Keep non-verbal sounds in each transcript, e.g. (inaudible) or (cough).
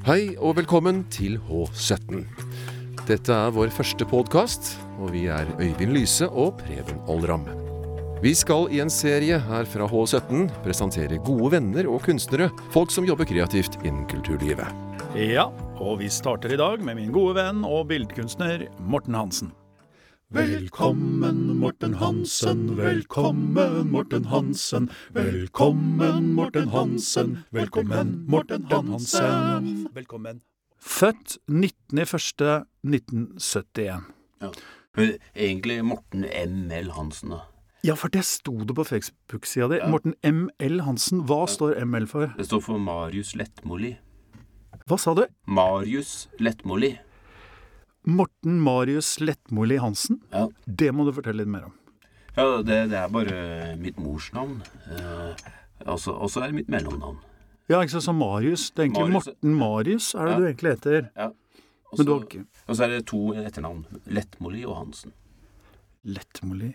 Hei og velkommen til H17. Dette er vår første podkast, og vi er Øyvind Lyse og Preben Oldram. Vi skal i en serie her fra H17 presentere gode venner og kunstnere, folk som jobber kreativt innen kulturlivet. Ja, og vi starter i dag med min gode venn og billedkunstner Morten Hansen. Velkommen, Morten Hansen, velkommen, Morten Hansen. Velkommen, Morten Hansen, velkommen, Morten Hansen. Velkommen. Født 19.01.1971. Ja. Men Egentlig Morten M.L. Hansen, da. Ja, for det sto det på Facebook-sida di. Morten M.L. Hansen. Hva står ML for? Det står for Marius Lettmoli. Hva sa du? Marius Lettmoli. Morten Marius Lettmoli Hansen? Ja. Det må du fortelle litt mer om. Ja, det, det er bare mitt morsnavn. Eh, og så er det mitt mellomnavn. Ja, ikke sant, så Marius. Det er egentlig Marius. Morten Marius er det Ja. du egentlig heter. Ja. Og Men du har ikke og så er det to etternavn. Lettmoli og Hansen. Lettmoli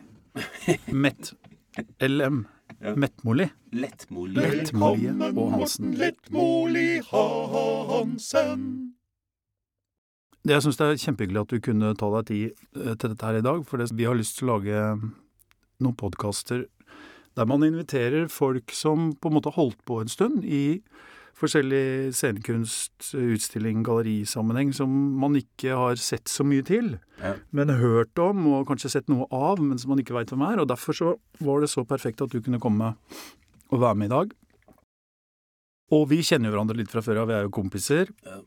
Mett LM. Ja. Mettmoli. Lettmoli. Lettmoli og Hansen. Lettmoli Hansen. Jeg syns det er kjempehyggelig at du kunne ta deg tid eh, til dette her i dag, for vi har lyst til å lage noen podkaster der man inviterer folk som på en måte har holdt på en stund i forskjellig scenekunst, utstilling, gallerisammenheng som man ikke har sett så mye til, Ja. men hørt om og kanskje sett noe av, men som man ikke veit hvem er. Og derfor så var det så perfekt at du kunne komme og være med i dag. Og vi kjenner jo hverandre litt fra før av, vi er jo kompiser. Ja.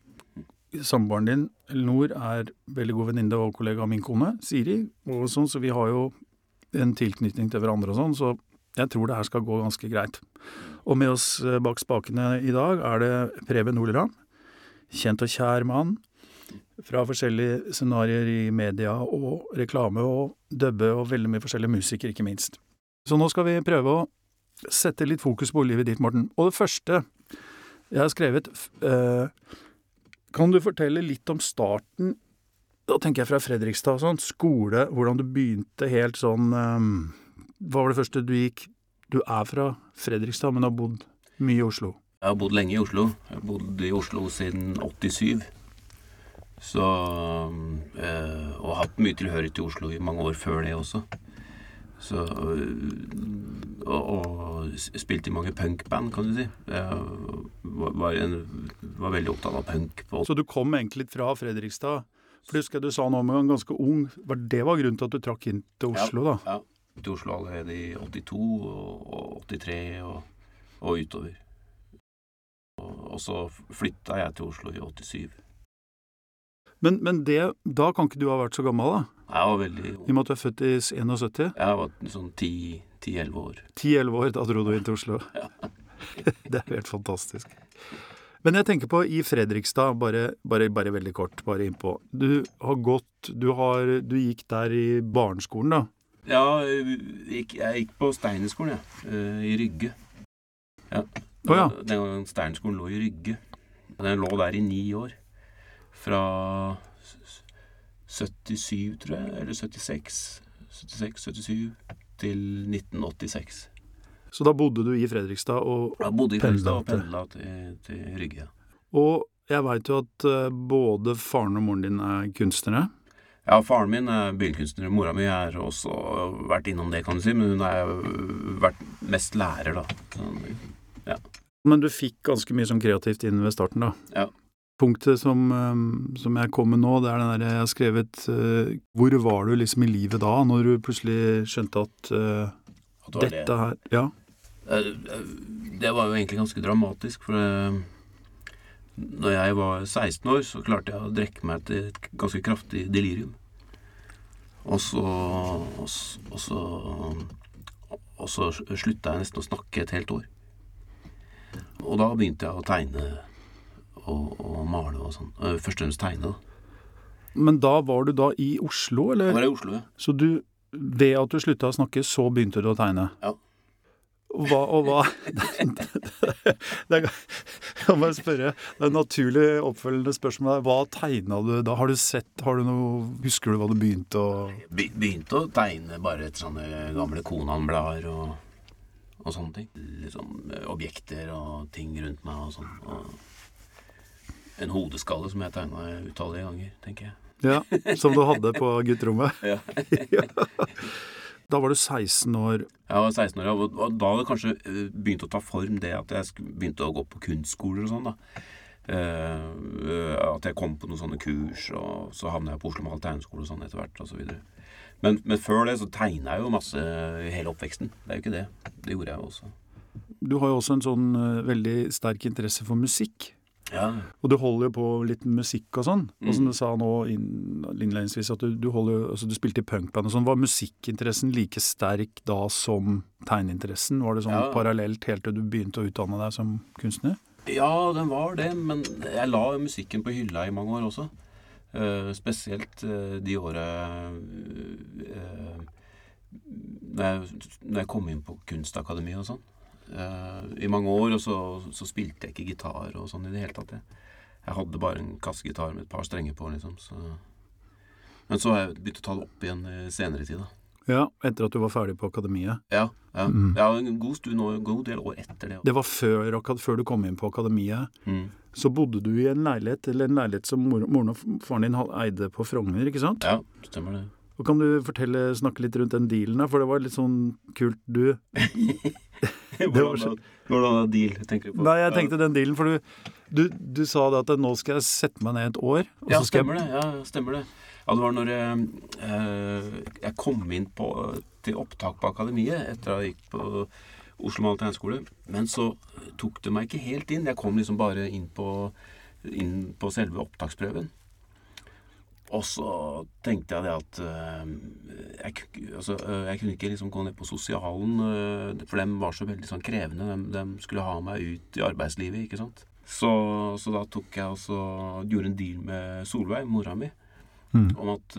Samboeren din, Elinor, er veldig god venninne og kollega av min kone, Siri, og sånn, så vi har jo en tilknytning til hverandre og sånn, så jeg tror det her skal gå ganske greit. Og med oss eh, bak spakene i dag er det Preben Oldram, kjent og kjær mann, fra forskjellige scenarioer i media og reklame og dubbe og veldig mye forskjellige musikere, ikke minst. Så nå skal vi prøve å sette litt fokus på livet ditt, Morten. Og det første jeg har skrevet eh, Kan du fortelle litt om starten Da tenker jeg fra Fredrikstad og sånn. Skole, hvordan du begynte helt sånn um, Hva var det første du gikk Du er fra Fredrikstad, men har bodd mye i Oslo. Jeg har bodd lenge i Oslo. Jeg har bodd i Oslo siden 87. Så eh, Og hatt mye tilhørighet til Oslo i mange år før det også. Så øh, og, spilte i mange punkband, kan du si. Jeg var, en, var veldig opptatt av punk. På, Så du kom egentlig fra Fredrikstad. For du husker jeg du sa noe om en ganske ung var Det var grunnen til at du trakk inn til Oslo, da? Ja. Til Oslo allerede i 82 og, og 83 og, og utover. Og, og så flytta jeg til Oslo i 87. Men, men det, da kan ikke du ha vært så gammel, da? Jeg var veldig I og med at du er født i 71? Jeg var sånn 10-11 år. 10-11 år, da dro du inn til Oslo. (laughs) (laughs) det er helt fantastisk. Men jeg tenker på i Fredrikstad, bare, bare, bare veldig kort, bare innpå. Du har gått du, har, du gikk der i barneskolen, da. Ja, jeg gikk, på Steinerskolen, jeg. Ja. I Rygge. Ja. Oh, ja. Den gangen Steinerskolen lå i Rygge. Den lå der i ni år. Fra s- s- 77, tror jeg, eller 76. 76, 77 til 1986. Så da bodde du i Fredrikstad, og, Jeg bodde i Fredrikstad og Pendla til, til Rygge. og jeg veit jo at eh, både faren og moren din er kunstnere. Ja, faren min er billedkunstner. Mora mi har også vært innom det, kan du si, men hun har vært mest lærer, da. Ja. Men du fikk ganske mye som kreativt inn ved starten, da. Ja. Punktet som, eh, som jeg kom med nå, det er den der jeg har skrevet eh, Hvor var du liksom i livet da, når du plutselig skjønte at uh, at det det. dette her Ja. Eh, eh, Det var jo egentlig ganske dramatisk, for eh, når jeg var 16 år, så klarte jeg å drikke meg til et ganske kraftig delirium. Og så Og så, og så, og så slutta jeg nesten å snakke et helt år. Og da begynte jeg å tegne og, og male og sånn. Eh, Først og fremst tegne, da. Men da var du da i Oslo, eller? Da var jeg i Oslo, ja. Så du Ved at du slutta å snakke, så begynte du å tegne? Ja. Hva, og hva (laughs) det er, må bare spørre. Det er et naturlig oppfølgende spørsmål. her. Hva tegna du da? Har du sett har du noe, Husker du hva du begynte å Be begynte å tegne bare etter sånne gamle Konan-blader og, og sånne ting. Eh, objekter og ting rundt meg og sånn. Og, en hodeskalle som jeg tegna utallige ganger, tenker jeg. Ja, Som du hadde på gutterommet. (laughs) (laughs) Ja. Da var du 16 år. Jeg var 16 år, og og da hadde det kanskje eh, begynt å ta form det at jeg begynte å gå på kunstskoler og sånn. da. Eh, at jeg kom på noen sånne kurs, og så havna jeg på Oslo Mal tegneskole og sånn etter hvert. Og så videre. men, men før det så tegna jeg jo masse hele oppveksten. Det er jo ikke det. Det gjorde jeg jo også. Du har jo også en sånn veldig sterk interesse for musikk. Ja, Og du holder jo på litt musikk og sånn. Og som Mm. du sa nå inn- innledningsvis, at du, du, holder, altså du spilte i punkband og sånn. Var musikkinteressen like sterk da som tegneinteressen? Var det sånn Ja. parallelt helt til du begynte å utdanne deg som kunstner? Ja, den var det, men jeg la musikken på hylla i mange år også. Uh, spesielt uh, de åra uh, når, jeg- når jeg kom inn på Kunstakademiet og sånn. Eh, I mange år, og så, så spilte jeg ikke gitar og sånn i det hele tatt. Jeg, jeg hadde bare en kassegitar med et par strenger på, liksom. Så. Men så har jeg begynt å ta det opp igjen i senere tid, da. Ja, etter at du var ferdig på akademiet. Ja, ja. Mm. ja en god stund en god del år etter det. Det var før, før du kom inn på akademiet. Mm. Så bodde du i en leilighet, eller en leilighet som moren og faren din eide på Frogner, ikke sant? Ja, stemmer det. Og Kan du fortelle, snakke litt rundt den dealen, da? For det var litt sånn kult. Du (laughs) (laughs) Hvordan, hvordan deal tenker du på? Nei, jeg tenkte den dealen, for du, du, du sa det at nå skal jeg sette meg ned et år. Og Ja, så skal stemmer jeg, det. Ja, stemmer det. Ja, det var når jeg, eh, jeg kom inn på, til opptak på akademiet etter at jeg gikk på Oslo Mal tegneskole. Men så tok det meg ikke helt inn. Jeg kom liksom bare inn på, inn på selve opptaksprøven. Og så tenkte jeg det at eh, jeg, altså, eh, jeg kunne ikke liksom gå ned på sosialen, eh, for dem var så veldig sånn krevende. De, de skulle ha meg ut i arbeidslivet, ikke sant. Så, så da tok jeg også, gjorde en deal med Solveig, mora mi, Mm. om at,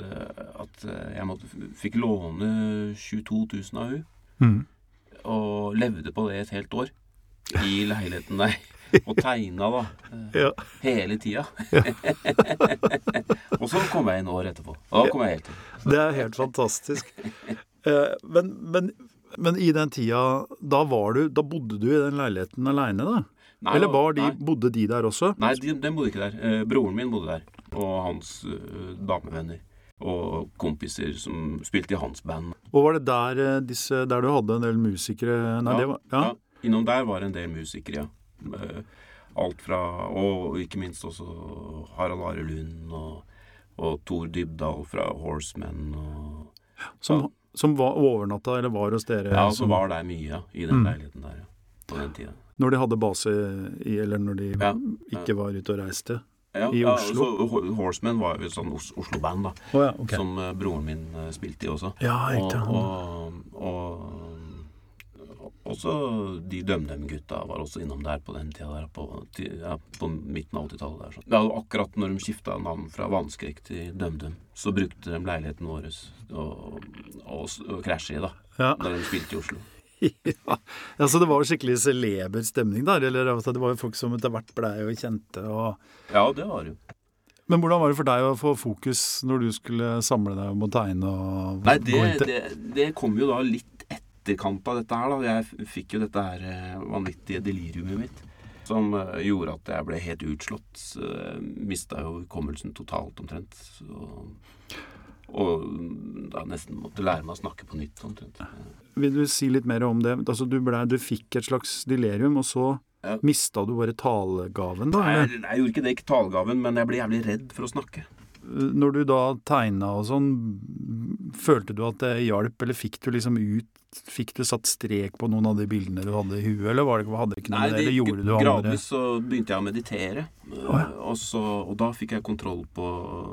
at jeg måtte, fikk låne 22 000 av hun mm. og levde på det et helt år. I leiligheten der. Og tegna, da. Ja. Hele tida. (laughs) og så kom jeg inn året etterpå. Da kom jeg helt inn. Det er helt fantastisk. Eh, men, men, men i den tida, da var du Da bodde du i den leiligheten aleine, da? Nei, Eller var de, nei. bodde de der også? Nei, de, den bodde ikke der. Eh, broren min bodde der. Og hans eh, damevenner. Og kompiser som spilte i hans band. Og var det der, disse, der du hadde en del musikere Nei, Ja, det var Ja. Ja, innom der var det en del musikere, ja. Eh, Alt fra Og ikke minst også Harald Are Lund og, og Tor Dybdahl fra Horsemen og Som, som var overnatta, eller var hos dere? Ja, som som, var der mye, ja. I den Mm. leiligheten der, ja. På den tida. Når de hadde base i Eller når de Ja, ikke var ute og reiste? Ja, I ja, Oslo? så Ho- Horsemen var jo et sånn Oslo-band, da. Oh, ja, okay. Som eh, broren min eh, spilte i også. Ja, Og, og, og også de DumDum-gutta var også innom der på den tida der, på, ja, på midten av 80-tallet. der. Sånn. Ja, akkurat når de skifta navn fra Vannskrekk til DumDum, så brukte de leiligheten vår og, og, og krasje i, da. Ja. Da de spilte i Oslo. (laughs) ja. ja, Så det var skikkelig celeber stemning der? Eller altså, det var jo folk som etter hvert blei jo kjente og Ja, det var det jo. Men hvordan var det for deg å få fokus når du skulle samle deg om å tegne og Nei, det, det, det kom jo da litt etterkant av dette her, da. Jeg fikk jo dette her eh, vanvittige deliriumet mitt. Som eh, gjorde at jeg ble helt utslått. Uh, Mista jo hukommelsen totalt, omtrent. Så, og mm, da nesten måtte lære meg å snakke på nytt, omtrent. Vil du si litt mer om det? Altså, du, ble, du fikk et slags delirium, og så Ja. mista du bare talegaven, da? Nei, jeg, jeg gjorde ikke det, ikke talegaven, men jeg ble jævlig redd for å snakke. Når du da tegna og sånn, følte du at det hjalp, eller fikk du liksom ut Fikk du satt strek på noen av de bildene du hadde i huet, eller var det, hadde ikke noe med det, eller gjorde du andre gradvis så begynte jeg å meditere. oh, ja. eh, og, så, og da fikk jeg kontroll på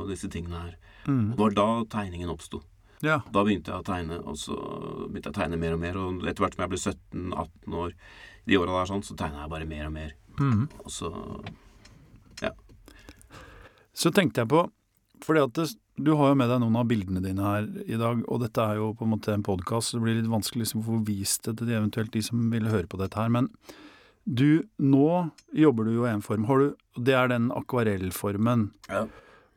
disse tingene her. mm. Og det var da tegningen oppsto. Ja. Da begynte jeg å tegne, og så begynte jeg å tegne mer og mer. Og etter hvert som jeg ble 17-18 år, de åra der sånn, så tegna jeg bare mer og mer. Mm. Og så Så tenkte jeg på fordi at det, du har jo med deg noen av bildene dine her i dag, og dette er jo på en måte en podkast, så det blir litt vanskelig liksom å få vist det til de eventuelt de som vil høre på dette her. Men du, nå jobber du jo i en form, har du, det er den akvarellformen. Ja.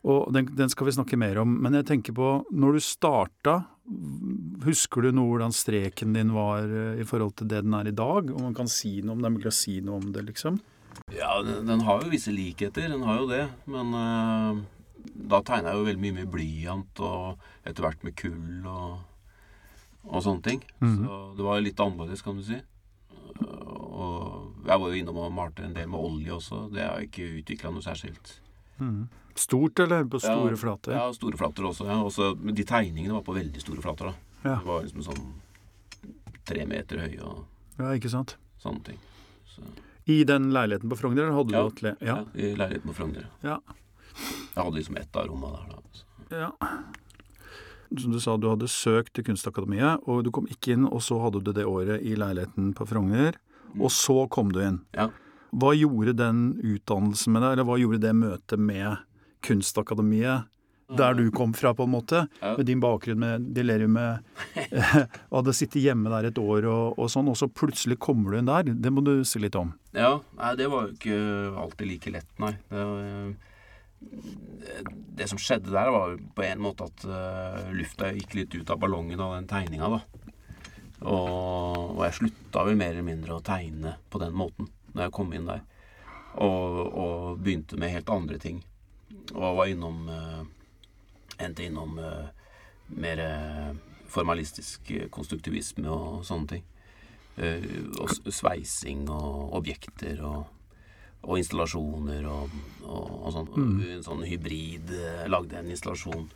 Og den, den skal vi snakke mer om. Men jeg tenker på, når du starta, husker du noe hvordan streken din var eh, i forhold til det den er i dag? Om man kan si noe om det, er mulig å si noe om det, liksom? Ja, den, den har jo visse likheter, den har jo det. Men eh, da tegna jeg jo veldig mye med blyant, og etter hvert med kull og, og sånne ting. Mm. Så det var litt annerledes, kan du si. Og jeg var jo innom og malte en del med olje også. Det har jeg ikke utvikla noe særskilt. Stort, eller på store Ja, flater? Ja, store flater også. ja. Også, de tegningene var på veldig store flater. da. Ja. Det var liksom sånn tre meter høye og Ja, ikke sant. sånne ting. Så, I den leiligheten på Frogner hadde du atelier? Ja. ja. I leiligheten på Frogner. Ja. Jeg hadde liksom ett av rommene der. da. Så. ja. Som du sa, du hadde søkt til Kunstakademiet, og du kom ikke inn, og så hadde du det året i leiligheten på Frogner, og så kom du inn. Ja. Hva gjorde den utdannelsen med deg, eller hva gjorde det møtet med Kunstakademiet, der du kom fra, på en måte? Ja. Med din bakgrunn med delirium med Og (laughs) hadde sittet hjemme der et år og, og sånn, og så plutselig kommer du inn der. Det må du si litt om. Ja, nei, det var jo ikke alltid like lett, nei. Det, var, eh, det som skjedde der, var på en måte at uh, lufta gikk litt ut av ballongen av den tegninga, da. Og, og jeg slutta vel mer eller mindre å tegne på den måten når jeg kom inn der. Og, og begynte med helt andre ting. Og var innom uh, Endte innom uh, mer formalistisk konstruktivisme og sånne ting. Og sveising og objekter og, og installasjoner og, og, og sånn. En sånn hybrid eh, Lagde en installasjon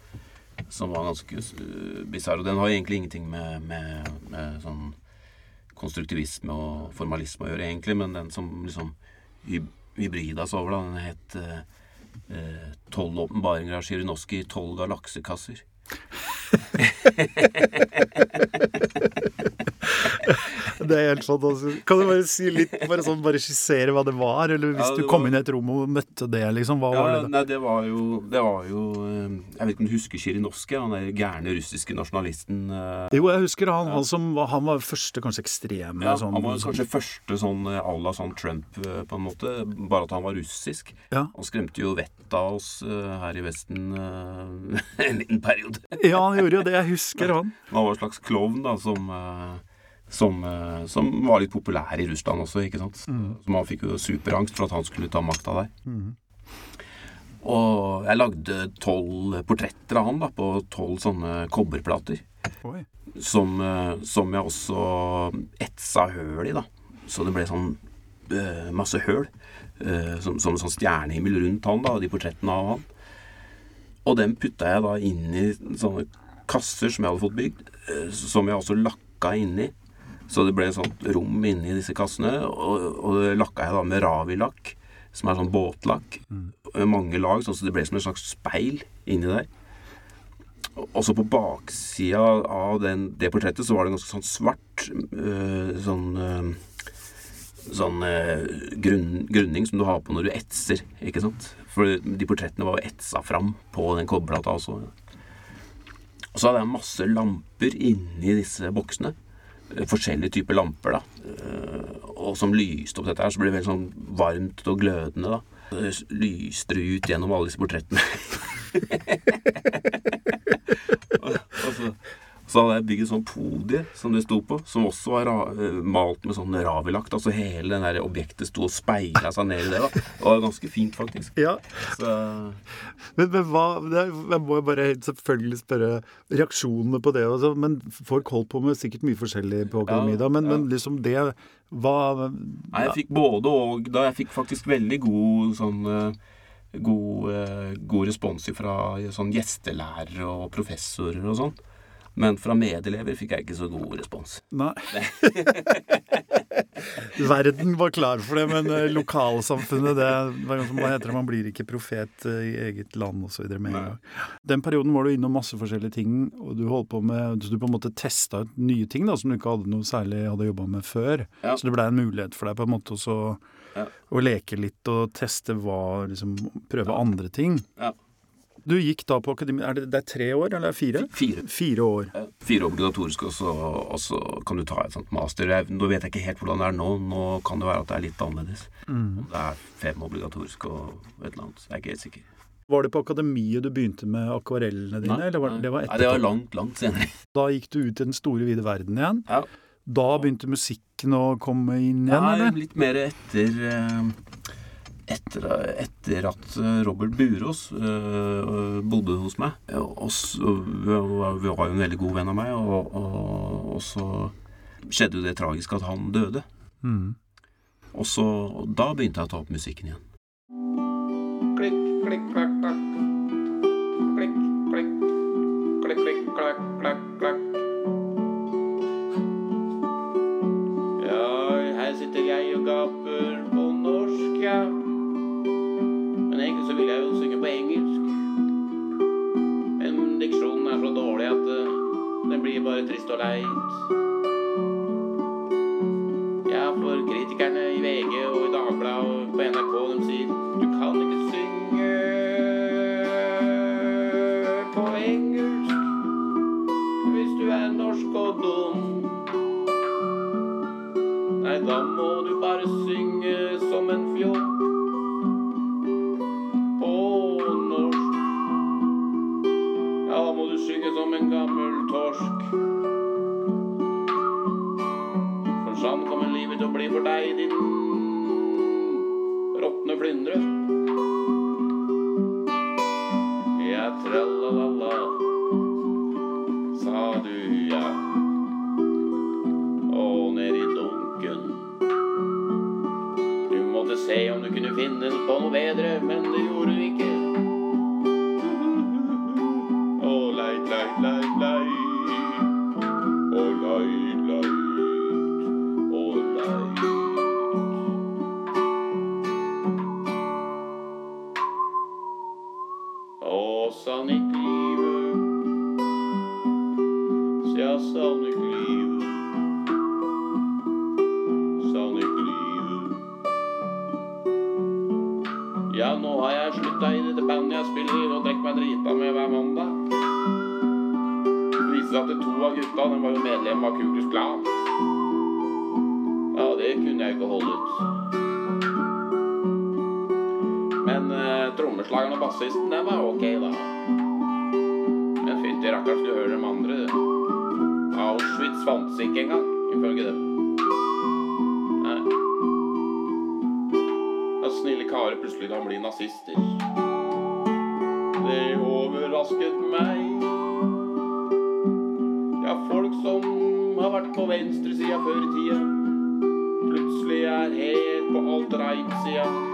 som var ganske uh, bisarr. Og den har egentlig ingenting med, med, med sånn konstruktivisme og formalisme å gjøre, egentlig, men den som liksom hybrida så over, da, den het eh, Tolv åpenbaringer av Sjirinoski i tolv galaksekasser. (laughs) Det er helt fantastisk. Kan du bare si litt, bare sånn, bare skissere hva det var? Eller hvis Ja, du kom var- inn i et rom og møtte det, liksom, hva Ja, var det? da? nei, det var jo, det var jo eh, Jeg vet ikke om du husker Sjirinovskij? Han der gærne russiske nasjonalisten. eh, Jo, jeg husker han, han som han var første kanskje ekstreme Ja, sånn, han var sånn- kanskje første sånn eh, à la sånn Trump, på en måte. Bare at han var russisk. Ja. Han skremte jo vettet av oss her i Vesten (laughs) en liten periode. Ja, han gjorde jo det. Jeg husker han. Han var en slags klovn da, som, eh, som, eh, som var litt populær i Russland også, ikke sant. Mm. Som han fikk jo superangst for at han skulle ta makta der. Og jeg lagde tolv portretter av han da, på tolv sånne kobberplater. Som, eh, som jeg også etsa høl i, da. Så det ble sånn øh, masse høl. som, som en sånn stjernehimmel rundt han, da, de portrettene av han. Og dem putta jeg da inn i sånne kasser som jeg hadde fått bygd, eh, som jeg også lakka inni. Så det ble et sånt rom inni disse kassene, og, og det lakka jeg da med Ravi-lakk, som er sånn båtlakk. Med Mange lag, sånn så det ble som et slags speil inni der. Og så på baksida av den, det portrettet så var det ganske sånn svart øh, sånn øh, Sånn øh, grunn, grunning som du har på når du etser, ikke sant? For de portrettene var jo etsa fram på den kobberplata også. Og så hadde jeg masse lamper inni disse boksene. Eh, Forskjellige typer lamper, da. Eh, Og som lyste opp dette her, så ble det veldig sånn varmt og glødende, da. Lyste det ut gjennom alle disse portrettene. og, (laughs) og så, så hadde jeg bygd et sånt podie som det sto på, som også var eh, malt med sånn ravilakt. Altså hele den der objektet sto og speila seg ned i det. da Det var ganske fint, faktisk. Ja, Så men, men hva Jeg må jo bare selvfølgelig spørre reaksjonene på det. Altså, men folk holdt på med sikkert mye forskjellig på akademiet Ja, da. Men, ja. men liksom det Hva Nei, jeg fikk både og da. Jeg fikk faktisk veldig god sånn eh, God, eh, god respons fra sånn gjestelærere og professorer og sånn. Men fra medelever fikk jeg ikke så god respons. Nei. (laughs) Verden var klar for det, men eh, lokalsamfunnet det, hva heter det, Man blir ikke profet eh, i eget land osv. med en. Den perioden var du innom masse forskjellige ting, og du holdt på med så du på en måte testa ut nye ting da, som du ikke hadde noe særlig hadde jobba med før. Ja. Så det blei en mulighet for deg på en måte også Ja. å leke litt og teste hva liksom, Prøve andre ting. Ja. Du gikk da på akademi Er det, det er tre år, eller er fire? Fire. Fire år. Ja, Fire obligatoriske, og så, og så kan du ta et sånt master. Jeg, nå vet jeg ikke helt hvordan det er nå. Nå kan det være at det er litt annerledes. Mm. det er fem obligatoriske og et eller annet. Jeg er ikke helt sikker. Var det på akademiet du begynte med akvarellene dine? eller var, det var Nei, det var langt, langt senere. Da gikk du ut i den store, vide verden igjen. Ja. Da begynte musikken å komme inn igjen, Nei, eller? litt mer etter eh, etter, etter at eh, Robert Burås øh, bodde hos meg og så, Vi var jo en veldig god venn av meg, og, og, og så skjedde jo det tragiske at han døde. Mm. Og så Da begynte jeg å ta opp musikken igjen. Klikk, klikk, klakk, klakk. Klikk, klikk. Klikk, klikk, klakk, klakk, klakk. Trist og leit. Ja, for kritikerne i VG og i Dagbladet og på NRK, de sier du kan ikke synge på engelsk hvis du er norsk og dum. Nei, da må du bare synge som en fjott Men uh, trommeslageren og bassisten, det var ok, da. Men fytti rakkeren, skulle høre dem andre. Auschwitz fantes ikke engang, ifølge dem. Nei. At snille karer plutselig kan bli nazister. Det overrasket meg. Ja, folk som har vært på venstresida før i tida, plutselig er helt på alt-right-sida. Og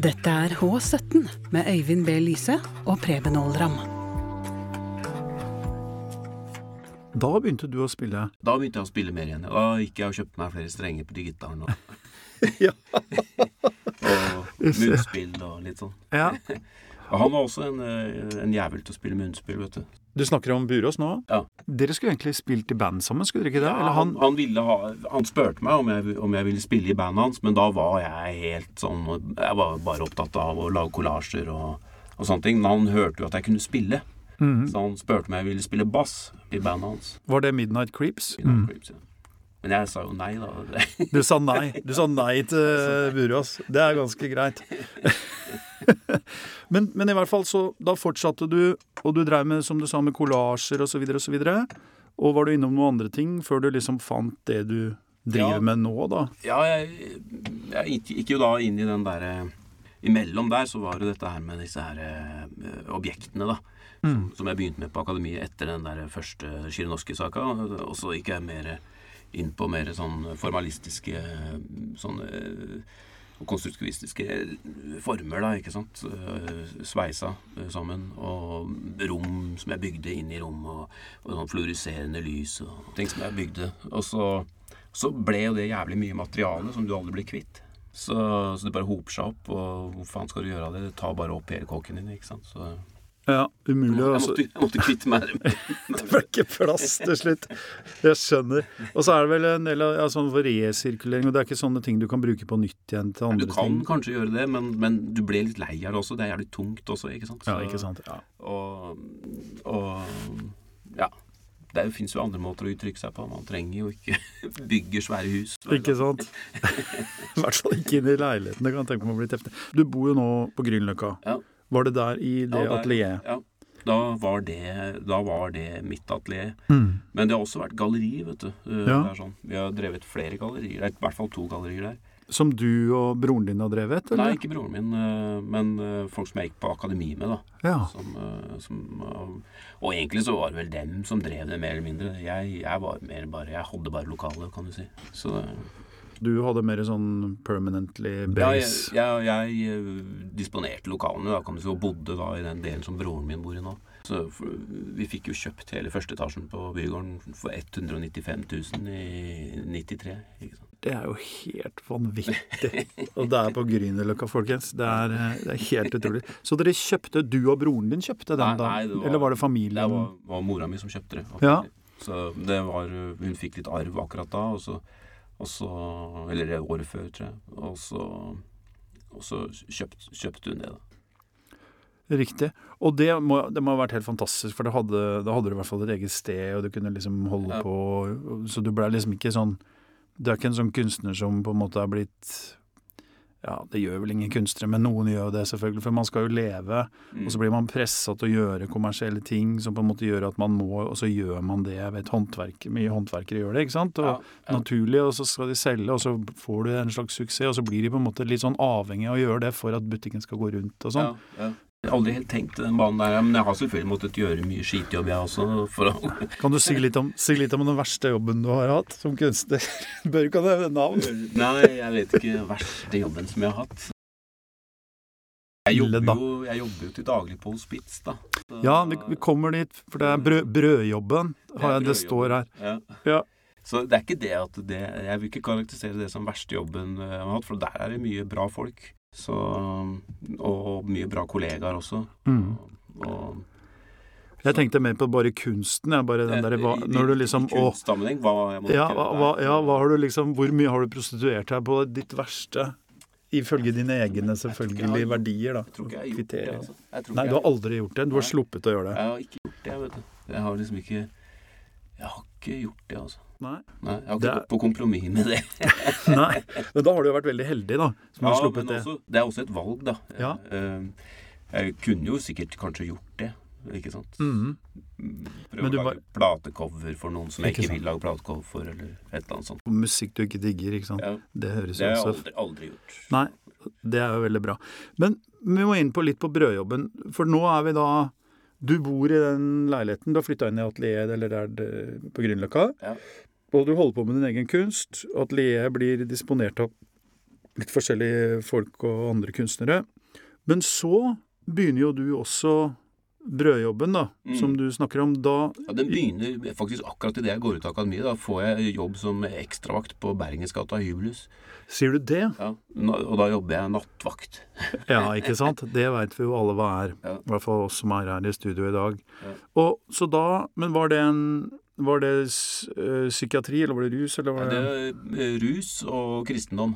Dette er H17 med Øyvind B. Lyse og Preben Aalram. Da begynte du å spille. Da begynte jeg å spille mer igjen. Da gikk jeg og kjøpte meg flere strenger på digitalen. (laughs) Og, og munnspill og litt sånn. Ja. (laughs) Han var også en, eh, en jævel til å spille munnspill, vet du. Du snakker om Burås nå? Ja. Dere skulle egentlig spilt i band sammen, skulle dere ikke det? Ja, Eller han, han ha, han spurte meg om jeg, om jeg ville spille i bandet hans, men da var jeg helt sånn Jeg var bare opptatt av å lage kollasjer og, og sånne ting. Men han hørte jo at jeg kunne spille, Mhm. så han spurte om jeg ville spille bass i bandet hans. Var det Midnight Creeps? Midnight Mm. Creeps, ja. Men jeg sa jo nei, da. Du sa nei. Du sa nei til (laughs) Burås. Det er ganske greit. (laughs) (laughs) men, men i hvert fall så Da fortsatte du, og du drev med, som du sa, med kollasjer osv. osv. Og og var du innom noen andre ting før du liksom fant det du driver Ja. med nå, da? Ja, jeg, jeg gikk- gikk jo da inn i den derre Imellom der så var det dette her med disse her eh, objektene, da. Som, som jeg begynte med på akademiet etter den der første Sjirinovskij-saka. Og så gikk jeg mer inn på mer sånn formalistiske sånne og konstruktivistiske former, da, ikke sant. Eh, Sveisa eh, sammen. Og rom som jeg bygde inn i rom, og, og sånn fluoriserende lys og ting som jeg bygde. Og så, så ble jo det jævlig mye materiale som du aldri blir kvitt. Så, så det bare hoper seg opp, og hvor faen skal du gjøre av det? Ta bare opp hele kåken din, ikke sant. Så Ja, umulig Jeg måtte, altså, jeg måtte kvitte meg med (laughs) Det ble ikke plass til slutt. Jeg skjønner. Og så er det vel en del av ja, sånn for resirkulering, og det er ikke sånne ting du kan bruke på nytt igjen til Du kan ting. kanskje gjøre det, men, men du ble litt lei av det også. Det er jævlig tungt også, ikke sant. Ja, ikke sant. Ja. Og, og ja. Det fins jo andre måter å uttrykke seg på. Man trenger jo ikke (laughs) bygge svære hus. Ikke sant? (laughs) I hvert fall ikke inn i leiligheten. Kan jeg tenke meg å bli teftet. Du bor jo nå på Grünerløkka. Ja. Var det der i det Ja, atelieret? Ja. Da var det, da var det mitt atelier. Mm. Men det har også vært galleri, vet du. Eh, Ja. Sånn. Vi har drevet flere gallerier. Er I hvert fall to gallerier der. Som du og broren din har drevet, Nei, ikke broren min, eh, men eh, folk som jeg gikk på akademi med, da. Ja. Som, som, og egentlig så var det vel dem som drev det, mer eller mindre. Jeg, jeg var mer bare Jeg hadde bare lokalet, kan du si. Så Du hadde mer sånn permanently base? Ja, jeg, jeg, jeg eh, disponerte lokalene, da, kan du si, og bodde da i den delen som broren min bor i nå. Så vi fikk jo kjøpt hele første etasjen på bygården for 195 000 i 93. Ikke sant? Det er jo helt vanvittig. Og det er på Grünerløkka, folkens. Det er, eh, det er helt utrolig. Så dere kjøpte, du og broren din kjøpte den Nei, da? nei, var- Eller var det familien? Det var, var mora mi som kjøpte det. Ja. Så det var Hun fikk litt arv akkurat da, og så, så Eller året før, tror jeg. Og så, og så kjøpt, kjøpte hun det, da. Riktig. Og det må, det må ha vært helt fantastisk, for hadde, da hadde du i hvert fall et eget sted, og du kunne liksom holde Ja. på Så du ble liksom ikke sånn Du er ikke en sånn kunstner som på en måte har blitt Ja, det gjør vel ingen kunstnere, men noen gjør det, selvfølgelig, for man skal jo leve. Mm. Og så blir man pressa til å gjøre kommersielle ting som på en måte gjør at man må, og så gjør man det. Jeg vet håndverk, Mye håndverkere gjør det, ikke sant? Og Ja, ja. Naturlig, og så skal de selge, og så får du en slags suksess, og så blir de på en måte litt sånn avhengig av å gjøre det for at butikken skal gå rundt og sånn. Ja, ja. Jeg har aldri helt tenkt den banen der, men jeg har selvfølgelig måttet gjøre mye skitjobb, jeg også. For å Kan du si litt, om, si litt om den verste jobben du har hatt som kunstner? (laughs) Bør ikke nevne navn. Nei, jeg vet ikke verste jobben som jeg har hatt. Jeg jobber, jo, jeg jobber jo til daglig på hospits, da. Så- Ja, vi, vi kommer dit, for det er brød, brødjobben, har jeg, det står her. Ja. Ja. Så det er ikke det at det Jeg vil ikke karakterisere det som verste jobben eh, jeg har hatt, for der er det mye bra folk. Så, og mye bra kollegaer også. Mm. Og, Jeg tenkte mer på bare kunsten, jeg. Bare den der, hva, når du liksom I kunstsammenheng, hva ja, hva, ja, hva har du liksom Hvor mye har du prostituert deg på ditt verste? Ifølge dine egne selvfølgelig verdier, da. Jeg tror ikke jeg har gjort det. Altså. Nei, du har aldri gjort det. Du har sluppet å gjøre det. Jeg har ikke gjort det, vet du. Jeg har liksom ikke Jeg har ikke gjort det, altså. Nei. Nei, jeg har ikke er- gått på kompromiss med det. (laughs) Nei. Men da har du jo vært veldig heldig, da, som har Ja, sluppet men det. også, det er også et valg, da. Ja. Eh, Jeg kunne jo sikkert kanskje gjort det, ikke sant. Mhm. Prøve å lage var- platecover for noen som jeg Ikke ikke vil lage platecover for, eller et eller annet sånt. Musikk du ikke digger, ikke sant. Ja, Det høres jo det har jeg aldri, aldri gjort. Nei, det er jo veldig bra. Men vi må inn på litt på brødjobben, for nå er vi da Du bor i den leiligheten, du har flytta inn i atelieret eller der på Grünerløkka. Ja. Og du holder på med din egen kunst. Atelieret blir disponert av litt forskjellige folk og andre kunstnere. Men så begynner jo du også brødjobben, da, Mm. som du snakker om. Da Ja, Den begynner faktisk akkurat idet jeg går ut av akademiet. Da får jeg jobb som ekstravakt på Bergensgata hybelhus. Sier du det? Ja, og da jobber jeg nattvakt. (laughs) Ja, ikke sant? Det veit vi jo alle hva er. Ja. I hvert fall oss som er her i studio i dag. Ja. Og så da Men var det en Var det eh, psykiatri, eller var det rus, eller var det det, er eh, rus og kristendom.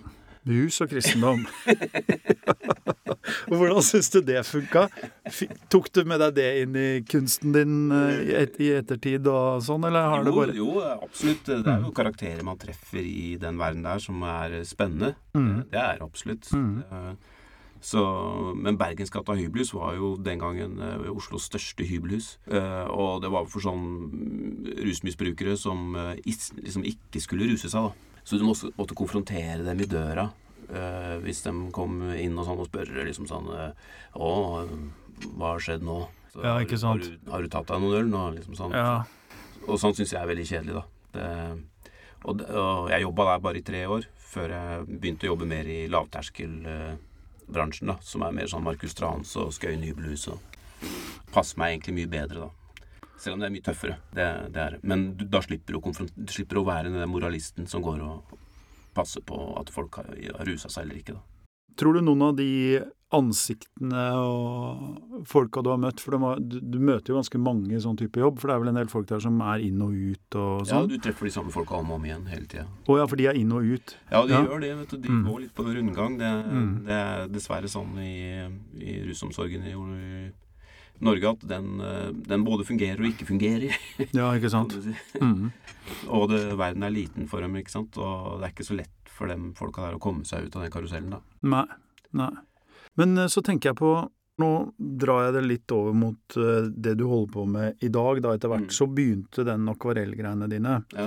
Rus og kristendom? (laughs) hvordan syns du det funka? Tok du med deg det inn i kunsten din eh, i, et, i ettertid og sånn, eller har det Jo, bare Mm. jo, absolutt. Det er jo karakterer man treffer i den verden der som er spennende. Mm. Det er absolutt. Mm. Så, men Bergensgata hybelhus var jo den gangen eh, Oslos største hybelhus. Eh, og det var for sånn mm, rusmisbrukere som liksom ikke skulle ruse seg, da. Så du måtte, måtte konfrontere dem i døra eh, hvis de kom inn og sånn og spørre liksom sånn eh, Å, hva har skjedd nå? Så, Ja, ikke sant. Har du, har du tatt deg noen øl nå? Liksom sånn. Ja. Og sånn syns jeg er veldig kjedelig, da. Det, og, og jeg jobba der bare i tre år, før jeg begynte å jobbe mer i lavterskelbransjen, da. Som er mer sånn Markus Trans og Skøyen hybelhus og Passer meg egentlig mye bedre, da. Selv om det er mye tøffere. Det, det er. Men du, da slipper du, du slipper å være den moralisten som går og passer på at folk har, har rusa seg eller ikke, da. Tror du noen av de ansiktene og folka du har møtt For har, du, du møter jo ganske mange i sånn type jobb, for det er vel en del folk der som er inn og ut og Ja, sånn? du treffer de samme folka om og om igjen hele tida. Å ja, for de er inn og ut. Ja, de Ja. gjør det. vet du. De Mm. går litt på rundgang. Det, Mm. det er dessverre sånn i, i rusomsorgen i Norge at den, eh, den både fungerer og ikke fungerer. (laughs) Ja, ikke sant? Mm. Og det, verden er liten for dem, ikke sant. Og det er ikke så lett for dem folka der å komme seg ut av den karusellen, da. Nei. Nei. Men eh, så tenker jeg på Nå drar jeg det litt over mot eh, det du holder på med i dag. Da etter hvert Mm. så begynte den akvarellgreiene dine. Ja.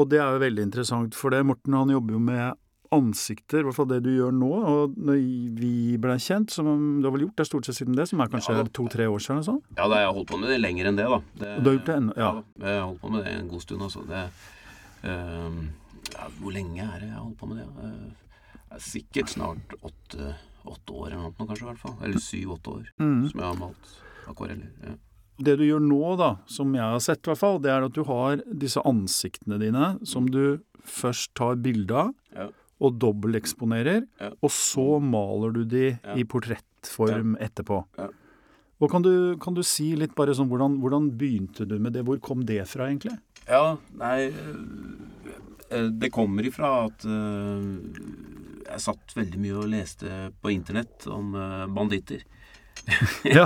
Og det er jo veldig interessant, for det Morten han jobber jo med ansikter, i hvert fall det du gjør nå. Og når vi ble kjent, som du har vel gjort det stort sett siden det, som er kanskje Ja. to-tre år siden sånn? Ja, da har holdt på med det lenger enn det, da. Det, du har gjort det ennå- ja. da. Jeg har holdt på med det en god stund, altså. Det, ehm, ja, hvor lenge er det jeg har holdt på med det? Uh, er sikkert snart åtte, åtte år eller noe, kanskje, i hvert fall. Eller syv-åtte år Mm. som jeg har malt akvareller. Ja. Det du gjør nå, da, som jeg har sett i hvert fall, det er at du har disse ansiktene dine som du først tar bilde av Ja. Og dobbelteksponerer, Ja. og så maler du de Ja. i portrettform etterpå. Ja. Og kan du, kan du si litt bare sånn, hvordan, hvordan begynte du med det? Hvor kom det fra, egentlig? Ja, nei eh, Det kommer ifra at eh, jeg satt veldig mye og leste på internett om eh, banditter. (laughs) Ja.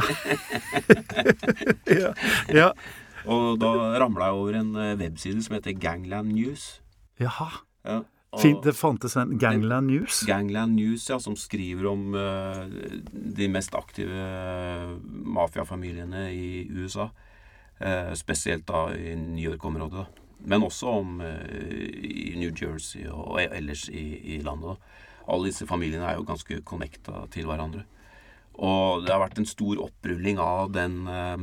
(laughs) ja. ja. Og da ramla jeg over en eh, webside som heter Gangland News. Jaha. Ja, Fint, det fantes en Gangland News. Gangland News, ja, som skriver om uh, de mest aktive eh, mafiafamiliene i USA. Uh, spesielt da i New York-området. Men også om uh, i New Jersey og ellers i, i landet. da. Alle disse familiene er jo ganske connecta til hverandre. Og det har vært en stor opprulling av den eh,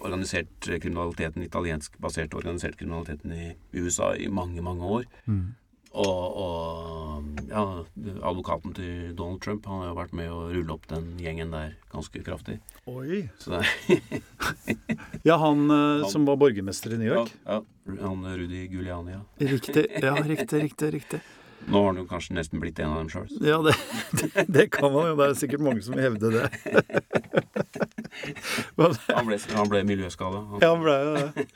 organisert kriminaliteten, italiensk basert organisert kriminaliteten i USA i mange, mange år. Og, og ja, advokaten til Donald Trump han har jo vært med å rulle opp den gjengen der ganske kraftig. Oi. (laughs) Ja, han, han, som var borgermester i New York? ja, han Rudi Giuliani, ja. Riktig. Ja, riktig, riktig, riktig. Nå har han jo kanskje nesten blitt en av dem sjøl. Ja, det, det, det kan man jo. Det er sikkert mange som hevder hevde det. (laughs) Men, Han ble, han ble miljøskada. ja, han ble jo det.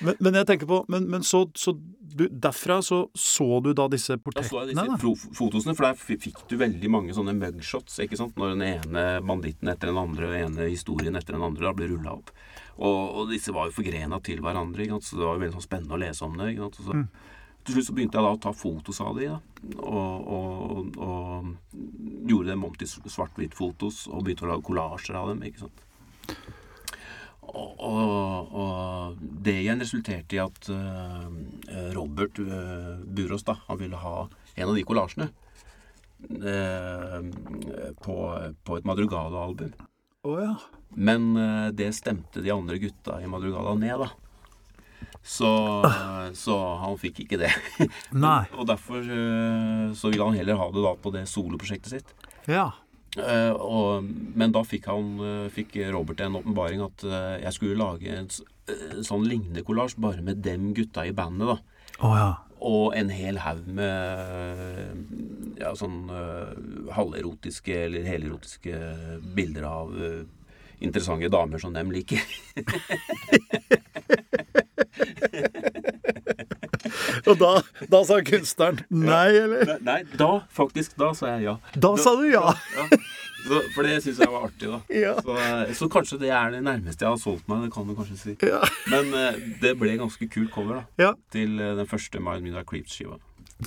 Men, men jeg tenker på Men, men så, så du, derfra så så du da disse portrettene? Da så jeg disse fotosene, for der fikk du veldig mange sånne mugshots. ikke sant? Når den ene banditten etter den andre, og den ene historien etter den andre da ble rulla opp. Og, og disse var jo forgrena til hverandre, ikke sant? så det var jo veldig sånn spennende å lese om det. ikke sant? Og så, Til slutt så begynte jeg da å ta fotos av de, da. Og, og, og gjorde dem om til svart-hvitt-fotos, og begynte å lage kollasjer av dem. ikke sant? Og, og, og det igjen resulterte i at uh, Robert uh, Burås da, han ville ha en av de kollasjene uh, på, på et Madrugada-album. Oh, ja. Men eh, det stemte de andre gutta i Madrugada ned, da. Så, så han fikk ikke det. Nei. (laughs) Og derfor eh, så ville han heller ha det da på det soloprosjektet sitt. Ja. Eh, og, men da fikk, han, eh, fikk Robert en åpenbaring at eh, jeg skulle lage en, eh, sånn lignende kollasj, bare med dem gutta i bandet. da. Oh, ja. Og en hel haug med ja, sånn halverotiske eller helerotiske bilder av interessante damer som dem liker. (laughs) (laughs) Og da, da sa kunstneren nei, eller? Nei, da faktisk, da sa jeg ja. Da sa du ja. ja. Så, for det syns jeg var artig, da. Ja. Så, eh, så kanskje det er det nærmeste jeg har solgt meg, det kan du kanskje si. Ja. Men eh, det ble ganske kul cover, da. Ja. Til eh, den første Mind Midnight Creeps-skiva.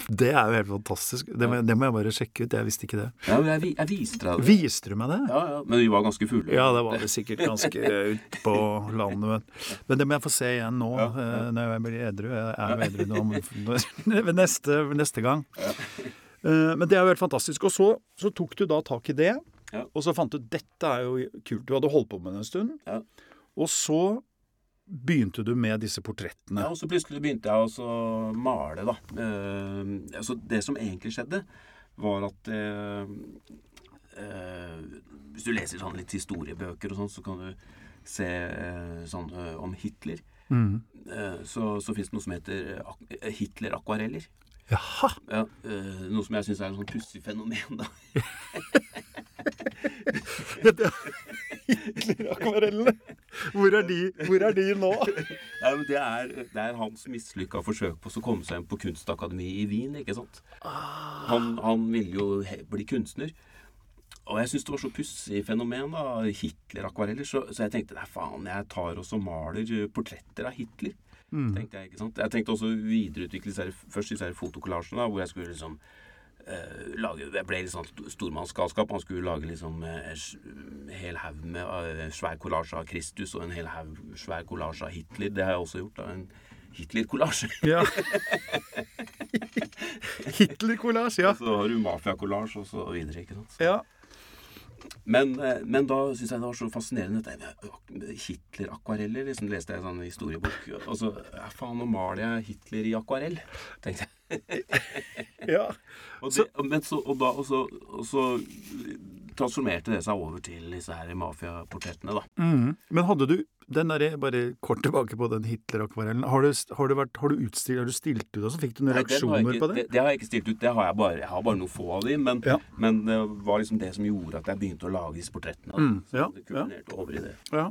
Det er jo helt fantastisk. Det må, det må jeg bare sjekke ut. Jeg visste ikke det. Ja, men jeg, jeg viste deg det. Viste du meg det? Ja, ja, men vi var ganske fulle. Ja, det var vi sikkert ganske (laughs) ut på landet. Men, men det må jeg få se igjen nå, Ja, ja. når jeg blir edru. Jeg er jo edru nå men (laughs) ved neste, neste gang. Eh, Men det er jo helt fantastisk. Og så, så tok du da tak i det, Ja. og så fant du dette er jo kult. Du hadde holdt på med det en stund. Ja. Og så begynte du med disse portrettene. Ja, og så plutselig begynte jeg å male, da. Eh, altså det som egentlig skjedde, var at eh, eh, Hvis du leser sånn litt historiebøker og sånn, så kan du se eh, sånn eh, om Hitler. Mm. Eh, så så fins det noe som heter ak- Hitler-akvarellir. Jaha! Ja, eh, noe som jeg syns er et sånn pussig fenomen, da. (laughs) (laughs) Hitler-akvarellene! Hvor, er de- hvor er de nå? (laughs) Nei, men det er, det er hans mislykka forsøk på å komme seg inn på kunstakademiet i Wien. ikke sant? Han, han ville jo bli kunstner. Og jeg syns det var så pussig fenomen, da, Hitler-akvareller. Så, så jeg tenkte nei, faen, jeg tar også maler portretter av Hitler. tenkte Jeg ikke sant? Jeg tenkte også videreutvikle først disse fotokollasjene, da, hvor jeg skulle liksom lage, Det ble litt sånn st- stormannsgalskap. Han skulle lage liksom eh, en hel haug med eh, svær kollasje av Kristus og en hel haug svær kollasje av Hitler. Det har jeg også gjort. da, En Hitler-kollasje. Ja. (laughs) Hitler-kollasje, ja. Så har du mafia-kollasje og så videre. ikke sant? ja. Men, eh, men da syns jeg det var så fascinerende dette Hitler-akvareller. Liksom leste jeg en sånn historiebok. Og så ja, faen, nå maler jeg Hitler i akvarell, tenkte jeg. (laughs) ja. Og, det, men så, og, da, og, så, og så transformerte det seg over til disse her mafiaportrettene, da. Mm. Men hadde du den der, Bare kort tilbake på den Hitler-akvarellen. Har du, har har du utstilt, har du stilt ut, og så fikk du noen Nei, reaksjoner ikke, på det? det? Det har jeg ikke stilt ut. Det har jeg bare, jeg har bare noen få av dem. men, Ja. men det var liksom det som gjorde at jeg begynte å lage disse portrettene. da. Mm, ja, det kulminerte over i det. Ja.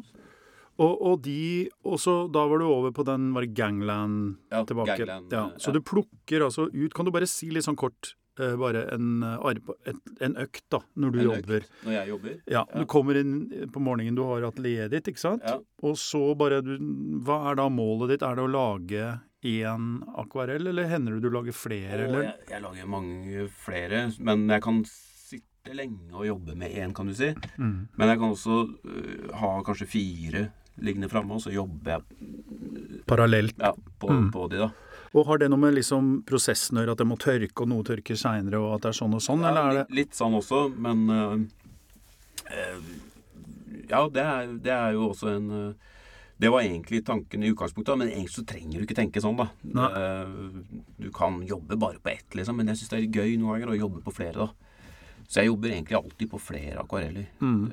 Og, og de Og så da var du over på den var det Gangland Ja, tilbake. Gangland, ja. eh, Så ja. du plukker altså ut Kan du bare si litt sånn kort uh, bare en, eh, arbe, et, en økt, da, når du En jobber? økt Når jeg jobber. Ja. Du kommer inn på morgenen, du har atelieret ditt, ikke sant? Ja. Og så bare du, Hva er da målet ditt? Er det å lage én akvarell, eller hender det du lager flere, eller? jeg, jeg lager mange flere, men jeg kan sitte lenge og jobbe med én, kan du si. Mm. Men jeg kan også uh, ha kanskje fire liggende framme, og så jobber jeg Parallelt. ja, på, Mm. på de, da. Og har det noe med liksom prosessen å gjøre, at det må tørke, og noe tørker seinere, og at det er sånn og sånn, eller er det litt, litt sånn også, men øh, øh, Ja, det er, det er jo også en øh, det var egentlig tanken i utgangspunktet, men egentlig så trenger du ikke tenke sånn, da. Nei. Eh, Du kan jobbe bare på ett, liksom, men jeg syns det er gøy noen ganger å jobbe på flere, da. Så jeg jobber egentlig alltid på flere akvareller. Mm.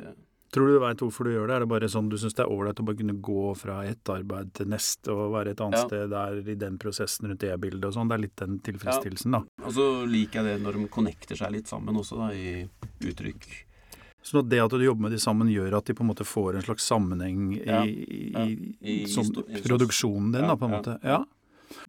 Tror du du veit hvorfor du gjør det? Er det bare sånn du syns det er ålreit å bare kunne gå fra et arbeid til neste og være et annet Ja. sted der i den prosessen rundt det bildet og sånn? Det er litt den tilfredsstillelsen, da. Og så liker jeg det når de connecter seg litt sammen også, da, i uttrykk. Sånn at det at du jobber med de sammen, gjør at de på en måte får en slags sammenheng i, Ja, i, ja. i, sånn, i produksjonen din, Ja, da, på en ja, måte. Ja.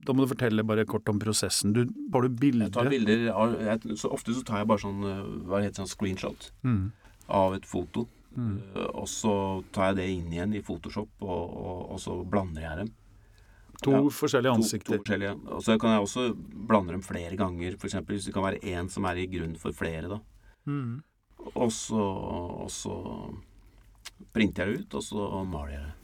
Da må du fortelle bare kort om prosessen. Du, har du bilder? Jeg tar bilder av jeg, Så ofte så tar jeg bare sånn eh, Hva heter det, sånn screenshot Mm. av et foto. Mm. Og så tar jeg det inn igjen i Photoshop, og, og, og så blander jeg dem. To Ja, forskjellige To, ansikter. to forskjellige. Og så kan jeg også blande dem flere ganger. F.eks. hvis det kan være én som er i grunn for flere. da. Mm. Og så, og så printer jeg det ut, og så maler jeg det.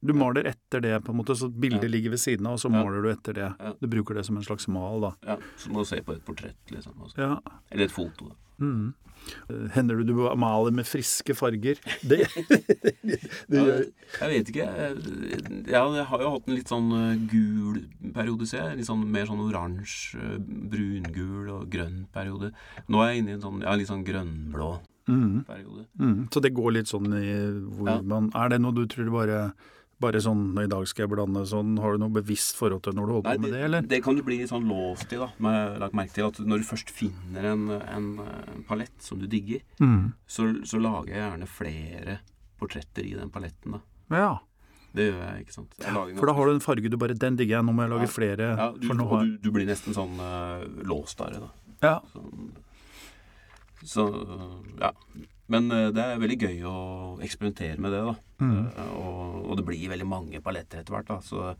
Du maler etter det, på en måte, så bildet Ja. ligger ved siden av, og så Ja. maler du etter det. Ja. Du bruker det som en slags mal, da. Ja, Som å se på et portrett, liksom. Eller et foto. da. Mm. Hender det du maler med friske farger? Det, (laughs) det gjør jeg vet ikke. Jeg, har jo hatt en litt sånn eh, gul periode, ser jeg. Litt sånn mer sånn oransje, eh, brungul og grønn periode. Nå er jeg inne i en sånn ja, litt sånn grønnblå mm. periode. Mm. Så det går litt sånn i hvor man Er det noe du tror du bare bare sånn I dag skal jeg blande sånn Har du noe bevisst forhold til når du holder Nei, på med det, eller? det kan du bli sånn låst i, da. Med, lagt merke til at når du først finner en, en, en palett som du digger, Mm. så, så lager jeg gjerne flere portretter i den paletten, da. Ja. Det gjør jeg, ikke sant. Jeg For da har du en farge du bare Den digger jeg, nå må jeg lage Ja. flere. ja, du, Og har du, du blir nesten sånn uh, låst det, da. Ja. Sånn, så ja. Men eh, det er veldig gøy å eksperimentere med det, da. Mm. Eh, og, og det blir veldig mange paletter etter hvert, da. Så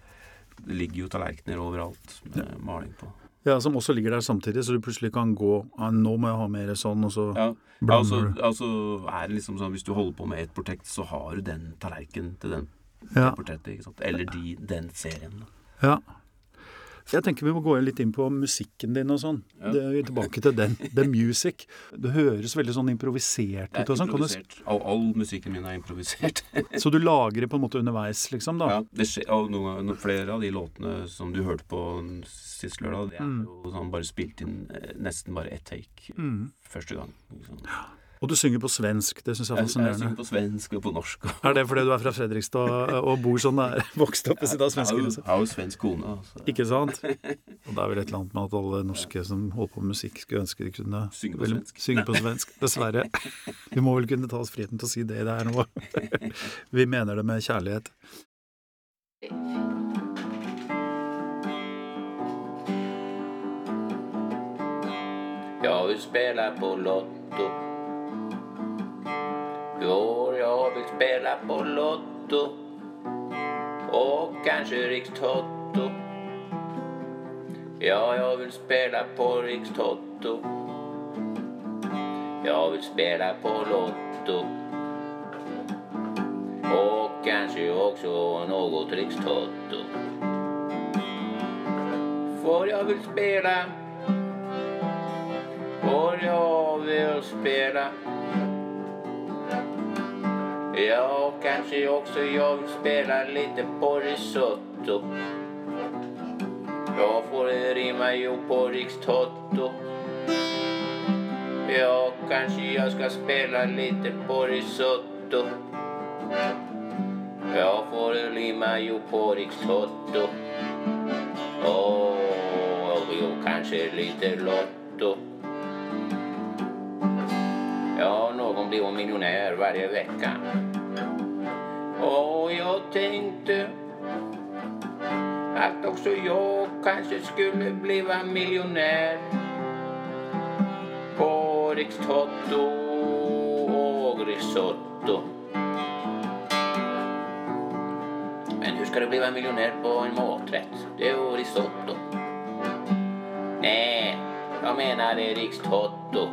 det ligger jo tallerkener overalt med maling på. ja, som også ligger der samtidig, så du plutselig kan gå ah, Nå må jeg ha mer sånn, og så Ja, blander altså, du. altså er det liksom sånn Hvis du holder på med et portrett så har du den tallerkenen til den, Ja. portrettet. ikke sant? Eller de, den serien. da. Ja. Jeg tenker vi må gå litt inn på musikken din og sånn. Ja. Det tilbake til den. The music. Det høres veldig sånn improvisert ut og sånn. Improvisert. du. All, all musikken min er improvisert. så du lager det på en måte underveis, liksom, da? Ja, det skjer, og noen, noen, flere av de låtene som du hørte på sist lørdag, det er Mm. jo sånn bare spilt inn eh, nesten bare ett take Mm. første gang. Liksom. Og du synger på svensk. Det syns jeg er Jeg, jeg synger på svensk og på norsk. Og, Er det fordi du er fra Fredrikstad og bor sånn der? (laughs) Vokst opp ved siden av svensken? jeg har jo svensk kone. Altså. Ikke sant? (laughs) Og det er vel et eller annet med at alle norske som holder på med musikk, skulle ønske de kunne Synge på vel- svensk. synge på svensk. (laughs) Dessverre. Vi må vel kunne ta oss friheten til å si det det er nå. Vi mener det med kjærlighet. Ja, vi spiller på Lotto. Jo, jag vill spela på Lotto. Och kanske Rikstoto. Ja, jag vill spela på Rikstoto. Jag vill spela på Lotto. Och kanske också något Rikstoto. För jag vill spela. För jag vill spela. Ja, kanske också jag vill spela lite på risotto. Jag får rimma ju på rikstotto. Ja, kanske jag ska spela lite på risotto. Jag får rimma ju på rikstotto Och jo, kanske lite Lotto. Ja, någon blir miljonär varje vecka. Och jag tänkte att också jag kanske skulle bli miljonär på Rikstoto och risotto. Men hur ska du bli miljonär på en maträtt? Det är ju risotto. Nej, jag menar Rikstotto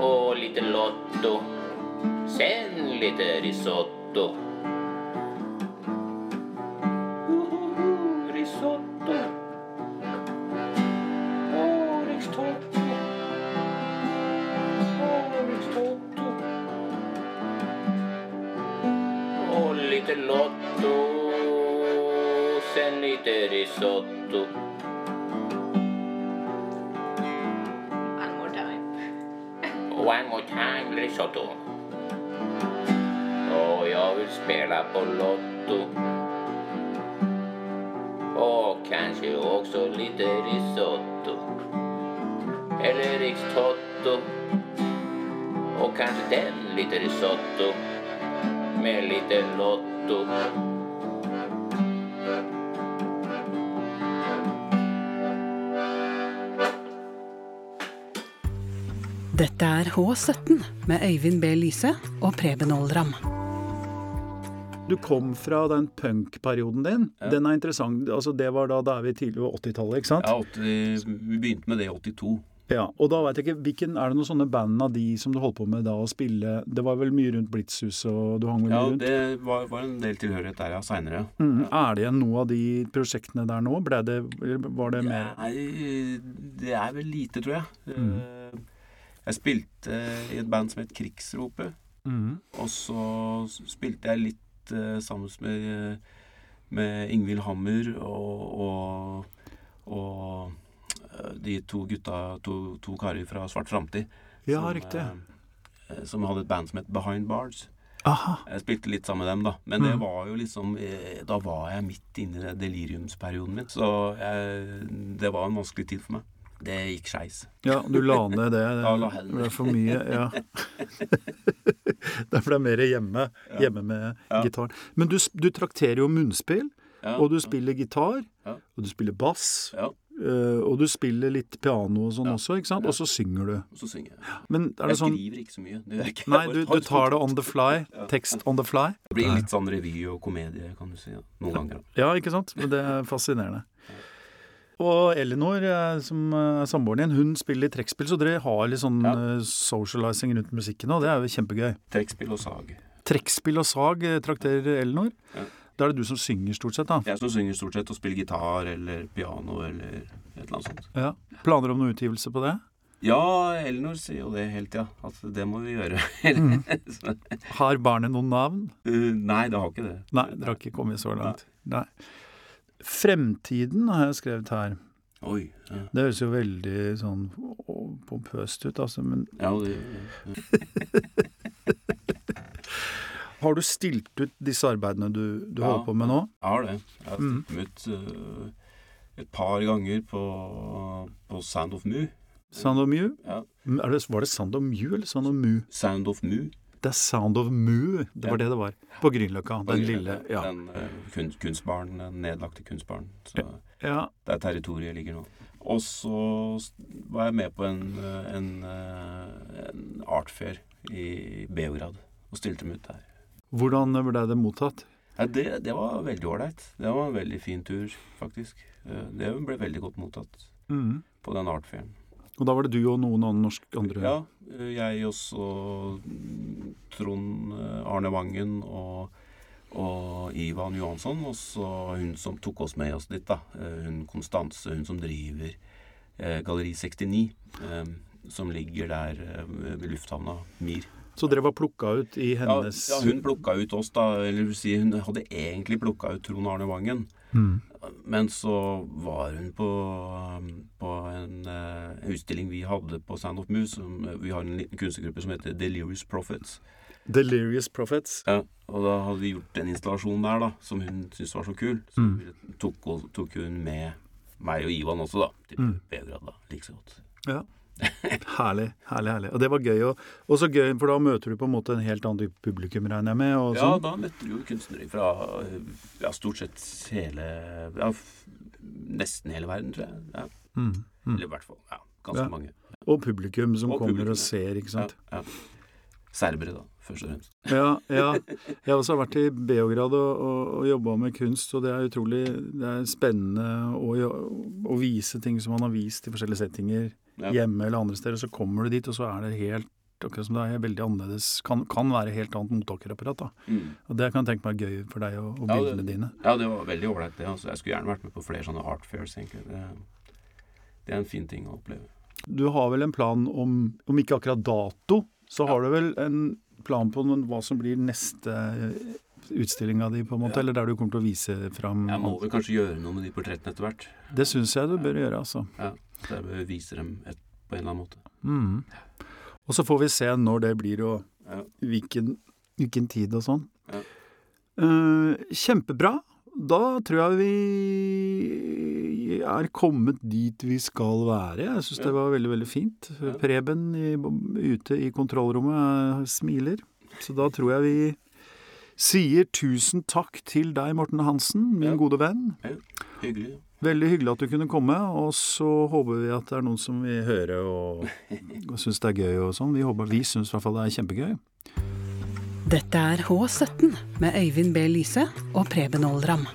og lite Lotto. Sen lite risotto. Lite risotto. Med lite Lotto. Dette er H17 med Øyvind B. Lyse og Preben Oldram. Du kom fra den punk-perioden din. Ja. Den er interessant. Altså, det var da, da er vi tidlig på 80-tallet, ikke sant? Ja, 80, vi begynte med det i 82. Ja, og da vet jeg ikke, hvilken, Er det noen sånne band av de som du holdt på med da å spille Det var vel mye rundt Blitzhuset, og du hang vel Ja, mye rundt? Ja, det var, var en del tilhørighet der, ja. Seinere. Mhm. Er det igjen noe av de prosjektene der nå? Ble det, var det mer Nei, det er vel lite, tror jeg. Mm. Jeg spilte i et band som het Krigsropet. Mm. Og så spilte jeg litt eh, sammen med, med Ingvild Hammer og, og, og eh, de to gutta, to, to karer fra Svart Framtid. Ja, som, riktig. eh, som hadde et band som het Behind Bars. Aha. Jeg spilte litt sammen med dem, da. Men det Mhm. var jo liksom eh, Da var jeg midt inne i deliriumsperioden min. Så jeg, det var en vanskelig tid for meg. Det gikk skeis. Ja, du la ned det. (laughs) Ja, la. Det ble for mye, ja. (laughs) det er mer hjemme, hjemme med Ja. gitaren. Men du, du trakterer jo munnspill, Ja, og du spiller gitar, og du spiller bass, Ja, eh, og du spiller litt piano og sånn Ja. også, ikke sant? Ja. Og så synger du. og så synger jeg. Men er Jeg sånn skriver ikke så mye. Det ikke. Nei, du, du tar det on the fly. Tekst on the fly. Det blir litt sånn revy og komedie, kan du si. Ja. Noen ganger. Ja, ikke sant? Men det er fascinerende. Og Elinor, eh, som er samboeren din, hun spiller i trekkspill, så dere har litt sånn Ja. eh, socializing rundt musikken, og det er jo kjempegøy. Trekkspill og sag. Trekkspill og sag trakterer Elinor. Ja. Da er det du som synger stort sett, da. Jeg som synger stort sett og spiller gitar eller piano eller et eller annet sånt. Ja. Planer om noen utgivelse på det? Ja, Elinor sier jo det hele tida. At det må vi gjøre. Mm. (laughs) Har barnet noen navn? uh, nei, det har ikke det. Nei, dere har ikke kommet så langt. Nei. Fremtiden har jeg skrevet her. Oi. Ja, Det høres jo veldig sånn pompøst ut, altså. Men ja det ja. (laughs) har du stilt ut disse arbeidene du, du Ja. holder på med nå? Jeg har det. Jeg har Mm. stilt dem ut uh, et par ganger på, på Sound of Mu. Sound of Mu? Ja. Er det, var det Sound of Mu eller Sound of Mu? Sound of Mu. Det er Sound of Mu, det var Ja. det det var. På Grünerløkka. Den lille Ja. Den uh, kun, kunstbaren, den nedlagte kunstbaren. Så ja. der territoriet ligger nå. Og så var jeg med på en, uh, en, en artfair i Beograd og stilte dem ut der. Hvordan ble det mottatt? Ja, det, det var veldig ålreit. Det var en veldig fin tur, faktisk. Eh, Det ble veldig godt mottatt Mm. på den artfjellen. Og da var det du og noen annen norsk andre Ja, eh, jeg også Trond eh, Arne Vangen og, og Ivan Johansson, og så hun som tok oss med oss dit, da. Hun Konstanse, hun som driver Galleri 69, eh, som ligger der ved lufthavna Mir. Så dere var plukka ut i hennes ja, hun plukka ut oss, da. Eller vil si, hun hadde egentlig plukka ut Trond Arne Vangen. Mm. Men så var hun på, på en uh, utstilling vi hadde på Sand of Moose. Som, eh, vi har en liten kunstnergruppe som heter Delirious Prophets. Delirious Prophets. Ja, og da hadde vi gjort en installasjon der da, som hun syntes var så kul. Så Mm. tok, tok hun med meg og Ivan også, da. Til Mm. Beograd, da. Like så godt. Ja. Herlig, herlig, herlig. Og det var gøy. Og, og så gøy, for da møter du på en måte en helt annen type publikum, regner jeg med. Og Ja, sånn. da møtte du jo kunstnere fra ja, stort sett hele Ja, nesten hele verden, tror jeg. Ja. Mm. Mm. Eller i hvert fall ja, ganske mange. Og publikum som Og kommer publikum, og ser, ikke sant. Ja, ja. Serbere, da, først og fremst. Ja, ja. Jeg har også vært i Beograd og, og, og jobba med kunst, og det er utrolig det er spennende å, å vise ting som man har vist i forskjellige settinger Ja. hjemme eller andre steder. Så kommer du dit, og så er det helt akkurat som det er veldig annerledes. Kan, kan være helt annet mottakerapparat. da. Mm. Og det kan jeg tenke meg er gøy for deg og, og Ja, det- bildene dine. Ja, det var veldig ålreit. Altså. Jeg skulle gjerne vært med på flere sånne art fairs, egentlig. Det, det er en fin ting å oppleve. Du har vel en plan om, om ikke akkurat dato, så har du vel en plan på noen- hva som blir neste utstillinga di, på en måte, Ja. eller der du kommer til å vise fram Jeg må vel kanskje gjøre noe med de portrettene etter hvert. Det syns jeg du bør gjøre, altså. Ja, så jeg viser dem et, på en eller annen måte. Mm. Og så får vi se når det blir, og Ja. hvilken, hvilken tid og sånn. Ja. Uh, kjempebra. Da tror jeg vi er kommet dit vi skal være. Jeg syns det var veldig, veldig fint. Ja. Preben i, ute i kontrollrommet eh, smiler. Så da tror jeg vi sier tusen takk til deg, Morten Hansen, min Ja. gode venn. Hyggelig. Veldig hyggelig at du kunne komme, og så håper vi at det er noen som vil høre og, og syns det er gøy og sånn. Vi håper, vi syns i hvert fall det er kjempegøy. Dette er H17 med Øyvind B. Lyse og Preben Ålram.